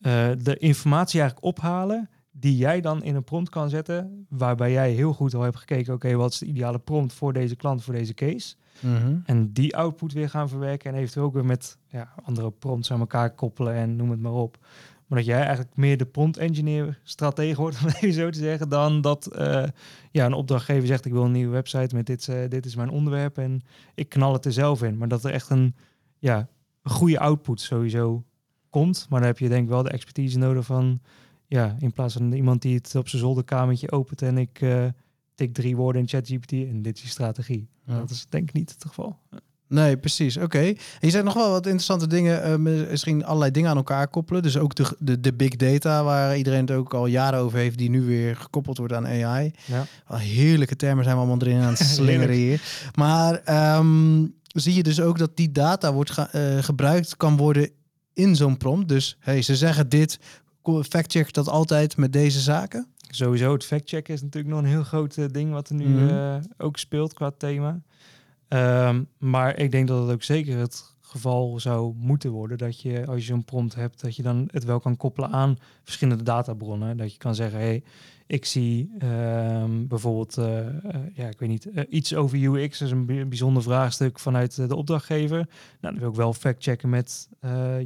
eh, de informatie eigenlijk ophalen die jij dan in een prompt kan zetten, waarbij jij heel goed al hebt gekeken, oké, wat is de ideale prompt voor deze klant, voor deze case. Mhm. En die output weer gaan verwerken en eventueel ook weer met ja, andere prompts aan elkaar koppelen en noem het maar op. Maar dat jij eigenlijk meer de prompt engineer stratege wordt, om even zo te zeggen, dan dat eh, ja, een opdrachtgever zegt ik wil een nieuwe website met dit, eh, dit is mijn onderwerp en ik knal het er zelf in. Maar dat er echt een, ja, een goede output sowieso komt. Maar dan heb je denk ik wel de expertise nodig van, ja, in plaats van iemand die het op zijn zolderkamertje opent en ik eh, tik drie woorden in ChatGPT en dit is strategie. Ja. Dat is denk ik niet het geval. Nee, precies. Oké. En Je zegt nog wel wat interessante dingen. eh, misschien allerlei dingen aan elkaar koppelen. Dus ook de, de, de big data, waar iedereen het ook al jaren over heeft, die nu weer gekoppeld wordt aan AI. Ja. Wel heerlijke termen zijn we allemaal erin aan het slingeren hier. Maar ehm, zie je dus ook dat die data wordt ge- eh, gebruikt kan worden in zo'n prompt. Dus hey, ze zeggen dit, fact-check dat altijd met deze zaken. Sowieso, het factchecken is natuurlijk nog een heel groot eh, ding wat er nu Mhm. ook speelt qua thema. Ehm, maar ik denk dat het ook zeker het geval zou moeten worden dat je, als je zo'n prompt hebt, dat je dan het wel kan koppelen aan verschillende databronnen. Dat je kan zeggen, hey, ik zie ehm, bijvoorbeeld, eh, eh, ja, ik weet niet, eh, iets over UX, is een bij- bijzonder vraagstuk vanuit de opdrachtgever. Nou, dan wil ik wel factchecken met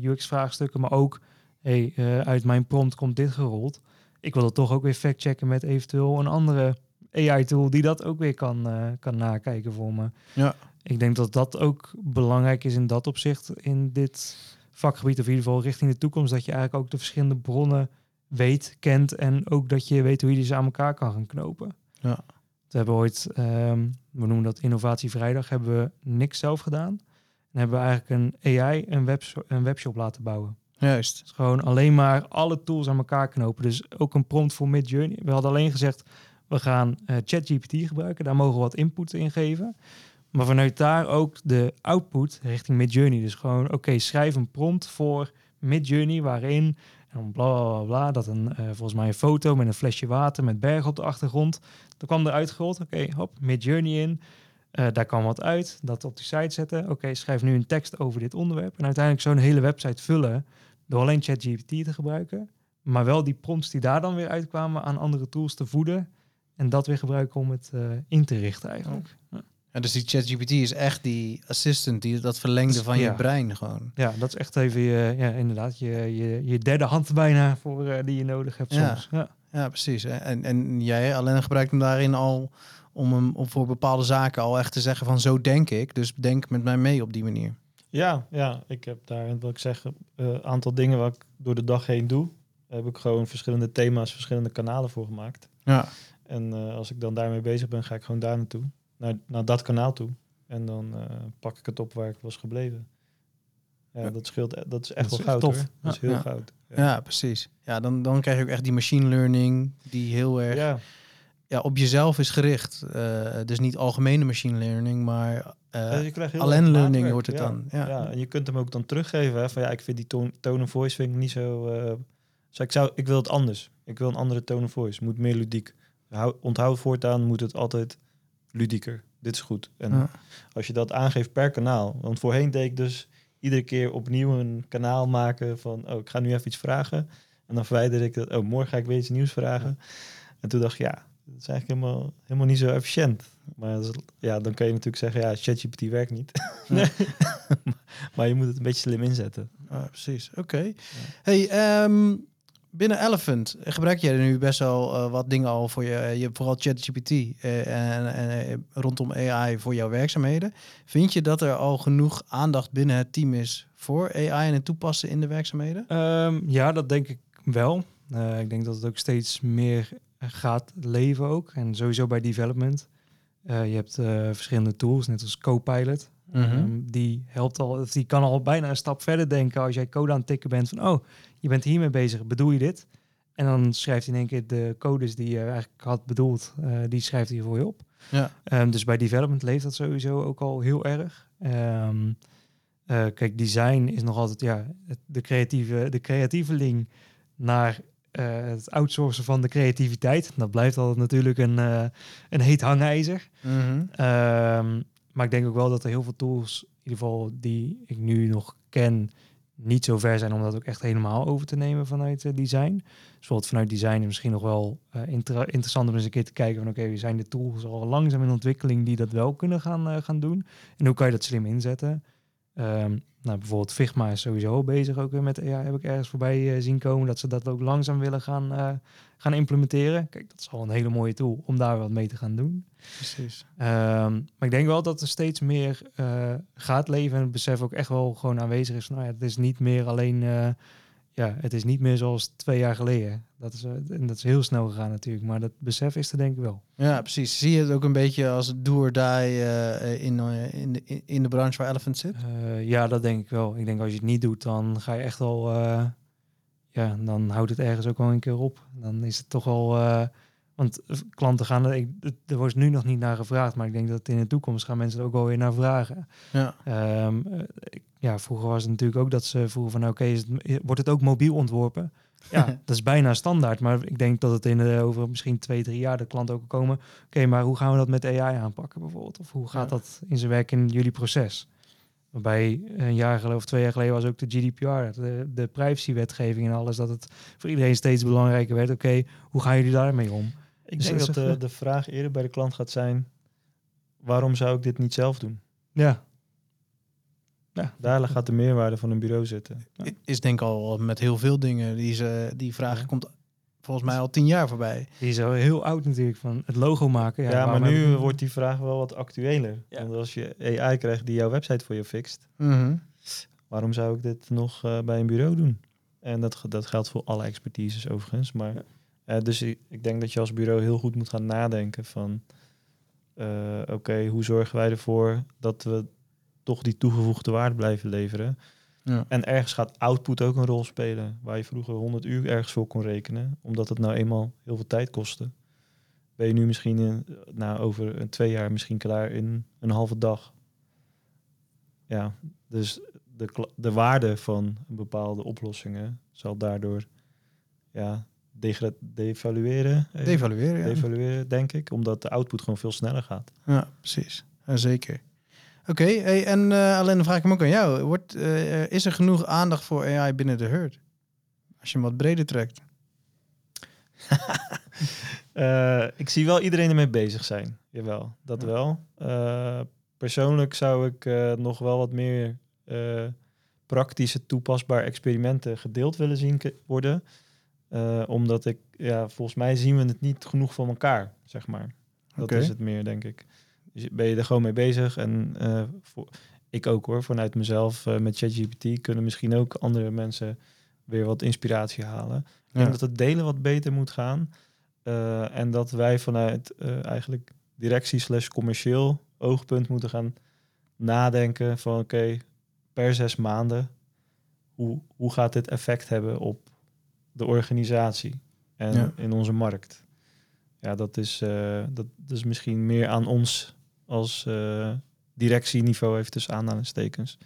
UX-vraagstukken, maar ook, hey, uit mijn prompt komt dit gerold ik wil dat toch ook weer factchecken met eventueel een andere AI-tool die dat ook weer kan, eh, kan nakijken voor me. Ja. Ik denk dat dat ook belangrijk is in dat opzicht in dit vakgebied, of in ieder geval richting de toekomst, dat je eigenlijk ook de verschillende bronnen weet, kent en ook dat je weet hoe je die ze aan elkaar kan gaan knopen. Ja. We hebben ooit, ehm, we noemen dat Innovatie Vrijdag, hebben we niks zelf gedaan. En hebben we eigenlijk een AI een, webs- een webshop laten bouwen. Juist. Dus gewoon alleen maar alle tools aan elkaar knopen. Dus ook een prompt voor Midjourney. We hadden alleen gezegd, we gaan eh, ChatGPT gebruiken. Daar mogen we wat input in geven. Maar vanuit daar ook de output richting Midjourney. Dus gewoon, oké, schrijf een prompt voor Midjourney... waarin En bla bla, bla dat een, eh, volgens mij een foto met een flesje water met bergen op de achtergrond. Dan kwam er uitgerold, oké, hop, Midjourney in. Eh, daar kwam wat uit, dat op die site zetten. Oké, schrijf nu een tekst over dit onderwerp. En uiteindelijk zo'n hele website vullen door alleen ChatGPT te gebruiken. Maar wel die prompts die daar dan weer uitkwamen aan andere tools te voeden. En dat weer gebruiken om het eh, in te richten eigenlijk. Ja. Ja, dus die ChatGPT is echt die assistant, die, dat verlengde van je brein gewoon. Ja, dat is echt even je, ja, inderdaad, je, je, je derde hand bijna voor eh, die je nodig hebt Ja. soms. Ja. Ja, precies. En, en jij alleen gebruikt hem daarin al om hem om voor bepaalde zaken al echt te zeggen van zo denk ik. Dus denk met mij mee op die manier. Ja, ja, ik heb daar, wat ik zeg, een aantal dingen wat ik door de dag heen doe. Daar heb ik gewoon verschillende thema's, verschillende kanalen voor gemaakt. Ja. En eh, als ik dan daarmee bezig ben, ga ik gewoon daar naartoe. Naar, naar dat kanaal toe. En dan eh, pak ik het op waar ik was gebleven. Ja, Ja. dat scheelt. e- Dat is echt Dat wel goud tof. hoor. Dat is heel Ja. goud. Ja, precies. Ja, dan, dan krijg je ook echt die machine learning die heel erg ja. Ja, op jezelf is gericht. Eh, dus niet algemene machine learning, maar je heel alleen learning wordt het dan. Ja. Ja. en je kunt hem ook dan teruggeven. Hè, van ja, ik vind die tone, tone of voice vind ik niet zo. eh dus ik, zou, ik wil het anders. Ik wil een andere tone of voice. Moet meer ludiek. Hou, onthoud voortaan moet het altijd ludieker. Dit is goed. En Ja. als je dat aangeeft per kanaal. Want voorheen deed ik dus iedere keer opnieuw een kanaal maken van, oh, ik ga nu even iets vragen. En dan verwijder ik dat, oh, morgen ga ik weer iets nieuws vragen. En toen dacht ik, ja, dat is eigenlijk helemaal, helemaal niet zo efficiënt. Maar ja, dan kan je natuurlijk zeggen, ja, ChatGPT werkt niet. Nee. maar je moet het een beetje slim inzetten. Ah, precies. Oké. Hey, ehm, binnen Elephant gebruik jij nu best wel eh, wat dingen al voor je, je hebt vooral ChatGPT eh, en, en eh, rondom AI voor jouw werkzaamheden. Vind je dat er al genoeg aandacht binnen het team is voor AI en het toepassen in de werkzaamheden? Ehm, ja, dat denk ik wel. Eh, ik denk dat het ook steeds meer gaat leven ook. En sowieso bij development. Eh, je hebt eh, verschillende tools, net als Copilot. Mhm. Ehm, die helpt al, die kan al bijna een stap verder denken als jij code aan het tikken bent van, oh, je bent hiermee bezig, bedoel je dit? En dan schrijft hij in één keer de codes die je eigenlijk had bedoeld, eh, die schrijft hij voor je op. Ja. Ehm, dus bij development leeft dat sowieso ook al heel erg. Ehm, eh, kijk, design is nog altijd ja, het- de creatieve, de creatieveling naar eh, het outsourcen van de creativiteit. Dat blijft altijd natuurlijk een, een heet hangijzer. Ehm, maar ik denk ook wel dat er heel veel tools, in ieder geval die ik nu nog ken, niet zo ver zijn om dat ook echt helemaal over te nemen vanuit eh, design. Dus vanuit design is misschien nog wel inter- interessant om eens een keer te kijken van oké, zijn de tools al langzaam in ontwikkeling die dat wel kunnen gaan, eh, gaan doen? En hoe kan je dat slim inzetten? Ehm, nou, bijvoorbeeld Figma is sowieso bezig ook weer met AI, heb ik ergens voorbij zien komen, dat ze dat ook langzaam willen gaan, gaan implementeren. Kijk, dat is al een hele mooie tool om daar wat mee te gaan doen. Precies. Ehm, maar ik denk wel dat er steeds meer eh, gaat leven en het besef ook echt wel gewoon aanwezig is. Van, nou ja, het is niet meer alleen, eh, ja, het is niet meer zoals twee jaar geleden. Dat is, eh, en dat is heel snel gegaan natuurlijk, maar dat besef is er denk ik wel. Ja, precies. Zie je het ook een beetje als do or die in, in, de, in- de branche waar Elephant zit? Ja, dat denk ik wel. Ik denk als je het niet doet, dan ga je echt eh, ja, dan houdt het ergens ook wel een keer op. Dan is het toch al, eh, want klanten gaan er, ik, er wordt nu nog niet naar gevraagd, maar ik denk dat in de toekomst gaan mensen er ook wel weer naar vragen. Ja. Ehm, eh, ja, vroeger was het natuurlijk ook dat ze vroegen van, oké, is het- wordt het ook mobiel ontworpen? Ja, dat is bijna standaard, maar ik denk dat het in de, over misschien twee, drie jaar de klanten ook komen. Oké, maar hoe gaan we dat met AI aanpakken bijvoorbeeld? Of hoe gaat Ja. dat in zijn werk in jullie proces? Waarbij een jaar geleden of twee jaar geleden was ook de GDPR, de, de privacywetgeving en alles, dat het voor iedereen steeds belangrijker werd. Oké, hoe gaan jullie daarmee om? Ik Dus denk dat de, echt- de vraag eerder bij de klant gaat zijn: waarom zou ik dit niet zelf doen? Ja, Daar gaat de meerwaarde van een bureau zitten. Ja. Is denk ik al met heel veel dingen. Die, ze, die vraag Ja. komt volgens mij al tien jaar voorbij. die is al heel oud natuurlijk, van het logo maken. Ja, Ja, maar nu wordt die vraag wel wat actueler. Ja. Want als je AI krijgt die jouw website voor je fixt, Mhm. waarom zou ik dit nog eh, bij een bureau doen? En dat, dat geldt voor alle expertises overigens. Maar, Ja. eh, dus ik, ik denk dat je als bureau heel goed moet gaan nadenken van... eh, Oké, hoe zorgen wij ervoor dat we toch die toegevoegde waarde blijven leveren? Ja. En ergens gaat output ook een rol spelen. Waar je vroeger 100 uur ergens voor kon rekenen. Omdat het nou eenmaal heel veel tijd kostte. Ben je nu misschien in, nou, over een twee jaar misschien klaar in een halve dag. Ja, dus de, de waarde van bepaalde oplossingen zal daardoor ja, degra- devalueren. Devalueren, ja. devalueren, denk ik. Omdat de output gewoon veel sneller gaat. Ja, precies. Ja, zeker. Oké, hey, en eh, alleen dan vraag ik hem ook aan jou. Wordt, eh, is er genoeg aandacht voor AI binnen de herd? Als je hem wat breder trekt. Eh, ik zie wel iedereen ermee bezig zijn. Jawel, dat Ja. wel. Persoonlijk zou ik nog wel wat meer praktische toepasbare experimenten gedeeld willen zien worden. Omdat ik, ja, volgens mij zien we het niet genoeg van elkaar, zeg maar. Dat is het meer, denk ik. Ben je er gewoon mee bezig? En eh, voor, ik ook hoor, vanuit mezelf eh, met ChatGPT kunnen misschien ook andere mensen weer wat inspiratie halen. Ik Ja. denk dat het delen wat beter moet gaan. Eh, en dat wij vanuit eigenlijk directie slash commercieel oogpunt moeten gaan nadenken van oké, per zes maanden, hoe, hoe gaat dit effect hebben op de organisatie en Ja. in onze markt? Ja, dat is, dat, dat is misschien meer aan ons als eh, directieniveau even tussen aanhalingstekens.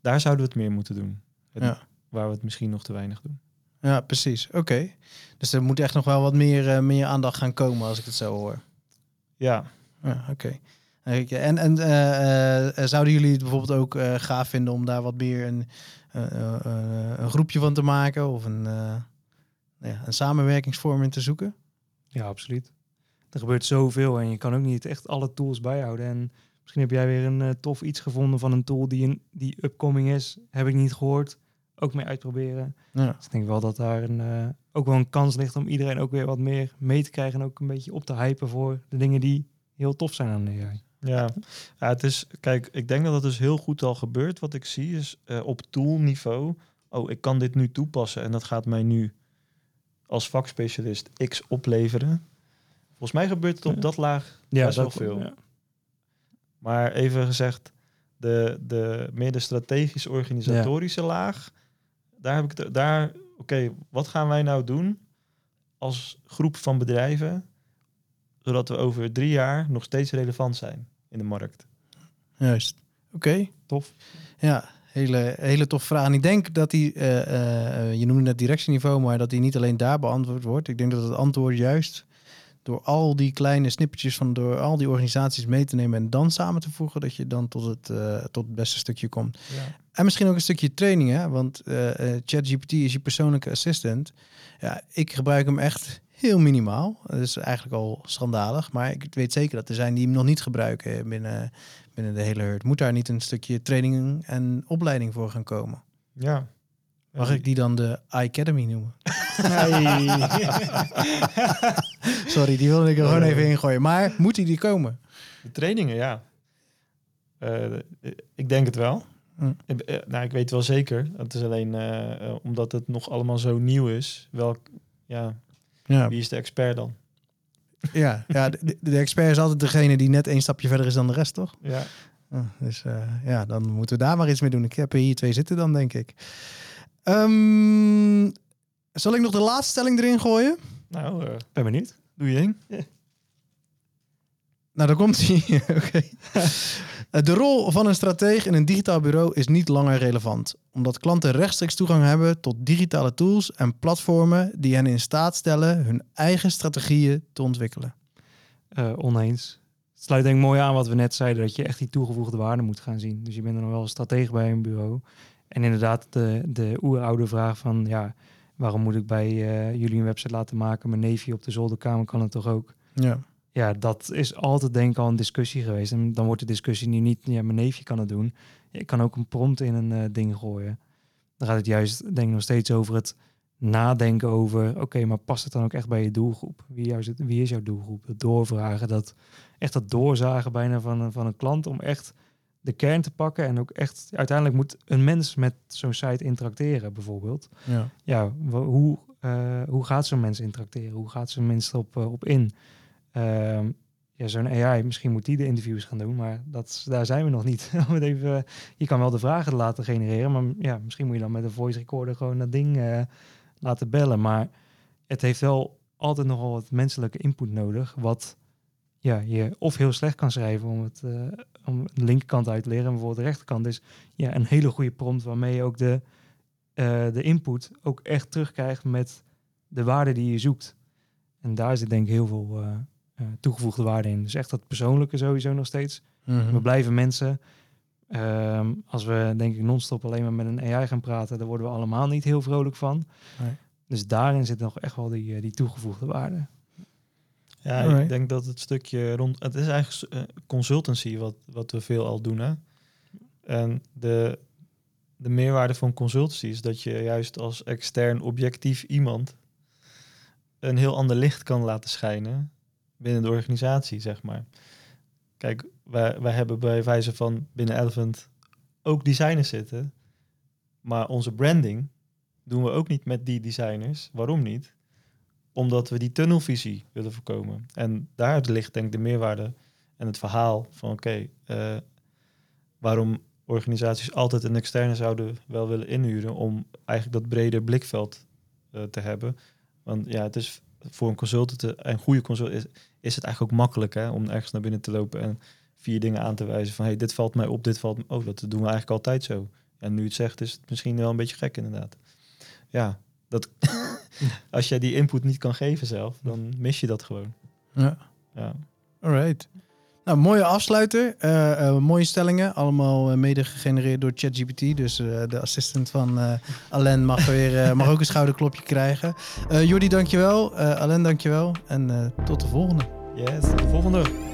Daar zouden we het meer moeten doen. Het- Ja. Waar we het misschien nog te weinig doen. Ja, precies. Oké. Dus er moet echt nog wel wat meer, eh, meer aandacht gaan komen als ik het zo hoor. Ja, Ja, oké. En, en eh, eh, zouden jullie het bijvoorbeeld ook eh, gaaf vinden om daar wat meer een, eh, eh, eh, een groepje van te maken of een, eh, ja, een samenwerkingsvorm in te zoeken? Ja, absoluut. Er gebeurt zoveel en je kan ook niet echt alle tools bijhouden. En misschien heb jij weer een eh, tof iets gevonden van een tool die, een, die upcoming is. Heb ik niet gehoord. Ook mee uitproberen. Ja. Dus ik denk wel dat daar een, eh, ook wel een kans ligt om iedereen ook weer wat meer mee te krijgen. En ook een beetje op te hypen voor de dingen die heel tof zijn aan de AI. Ja. ja, het is, kijk, ik denk dat het dus heel goed al gebeurt. Wat ik zie is eh, op toolniveau, oh, ik kan dit nu toepassen en dat gaat mij nu als vakspecialist X opleveren. Volgens mij gebeurt het op dat laag Ja, best wel veel. ja. Maar even gezegd, de, de meer de strategisch-organisatorische laag, daar heb ik het, daar, oké, wat gaan wij nou doen als groep van bedrijven, zodat we over drie jaar nog steeds relevant zijn in de markt? Juist. Oké. Tof. Ja, hele, hele tof vraag. En ik denk dat die, eh, eh, eh, je noemde net directieniveau, maar dat die niet alleen daar beantwoord wordt. Ik denk dat het antwoord juist door al die kleine snippertjes van door al die organisaties mee te nemen en dan samen te voegen, dat je dan tot het, eh, tot het beste stukje komt. Ja. En misschien ook een stukje training, hè? want eh, ChatGPT is je persoonlijke assistant. Ja, ik gebruik hem echt heel minimaal. Dat is eigenlijk al schandalig, maar ik weet zeker dat er zijn die hem nog niet gebruiken binnen, binnen de hele herd. Moet daar niet een stukje training en opleiding voor gaan komen? ja. Mag ik die dan de iAcademy noemen? Sorry, die wilde ik er gewoon even ingooien. Maar moet die die komen? De trainingen, ja. Eh, ik denk het wel. Hm. Ik- eh, nou, ik weet wel zeker. Het is alleen eh, omdat het nog allemaal zo nieuw is. Welk, ja, Ja, wie is de expert dan? ja, ja de, de expert is altijd degene die net één stapje verder is dan de rest, toch? Ja. Ah, dus ja, dan moeten we daar maar iets mee doen. Ik heb er hier twee zitten dan, denk ik. Ehm, zal ik nog de laatste stelling erin gooien? Nou, eh, Ben benieuwd. doe je heen. Nou, daar komt hij. Oké. Eh, De rol van een strateeg in een digitaal bureau is niet langer relevant, omdat klanten rechtstreeks toegang hebben tot digitale tools en platformen die hen in staat stellen hun eigen strategieën te ontwikkelen. Eh, oneens. Het sluit denk ik mooi aan wat we net zeiden, dat je echt die toegevoegde waarde moet gaan zien. Dus je bent er nog wel stratege bij een bureau. En inderdaad de, de oeroude vraag van, ja, waarom moet ik bij eh, jullie een website laten maken? Mijn neefje op de zolderkamer kan het toch ook? Ja, Ja, dat is altijd denk ik al een discussie geweest. En dan wordt de discussie nu niet, ja, mijn neefje kan het doen. Ik kan ook een prompt in een eh, ding gooien. Dan gaat het juist, denk ik, nog steeds over het nadenken over... oké, maar past het dan ook echt bij je doelgroep? Wie, jou zit, wie is jouw doelgroep? Het doorvragen, dat, echt dat doorzagen bijna van, van een klant... om echt de kern te pakken. En ook echt, uiteindelijk moet een mens met zo'n site interacteren, bijvoorbeeld ja, ja, hoe, eh, hoe gaat zo'n mens interacteren? Hoe gaat zo'n mens erop eh, op in? Ehm, ja, zo'n AI, misschien moet die de interviews gaan doen, maar dat, daar zijn we nog niet. Even, je kan wel de vragen laten genereren, maar ja, misschien moet je dan met een voice recorder gewoon dat ding eh, laten bellen. Maar het heeft wel altijd nogal wat menselijke input nodig, wat ja, je of heel slecht kan schrijven om, het, om de linkerkant uit te leren en bijvoorbeeld de rechterkant is ja, een hele goede prompt waarmee je ook de, eh, de input ook echt terugkrijgt met de waarde die je zoekt. En daar zit denk ik heel veel eh, eh, toegevoegde waarde in. Dus echt dat persoonlijke sowieso nog steeds. Mhm. We blijven mensen. Ehm, als we denk ik non-stop alleen maar met een AI gaan praten, daar worden we allemaal niet heel vrolijk van. Nee. Dus daarin zit nog echt wel die, die toegevoegde waarde. Ja, Alright. ik denk dat het stukje rond... Het is eigenlijk eh, consultancy wat, wat we veel al doen, hè. En de, de meerwaarde van consultancy is dat je juist als extern objectief iemand een heel ander licht kan laten schijnen binnen de organisatie, zeg maar. Kijk, wij, wij hebben bij wijze van binnen Elephant ook designers zitten, maar onze branding doen we ook niet met die designers. Waarom niet? Omdat we die tunnelvisie willen voorkomen. En daaruit ligt denk ik de meerwaarde en het verhaal van oké, eh, waarom organisaties altijd een externe zouden wel willen inhuren om eigenlijk dat breder blikveld eh, te hebben. Want ja, het is voor een consultant te- en goede consultant is, is het eigenlijk ook makkelijk hè, om ergens naar binnen te lopen en vier dingen aan te wijzen van hey, dit valt mij op, dit valt me- oh, dat doen we eigenlijk altijd zo. En nu het zegt is het misschien wel een beetje gek inderdaad. Ja, dat als jij die input niet kan geven zelf, dan mis je dat gewoon. Ja. Ja. Alright. Nou, mooie afsluiter. Eh, eh, mooie stellingen. Allemaal eh, mede gegenereerd door ChatGPT. Dus de assistent van Alain mag, weer, mag ook een schouderklopje krijgen. Jordi, dankjewel. Alain, dankjewel. En tot de volgende. Yes, de volgende.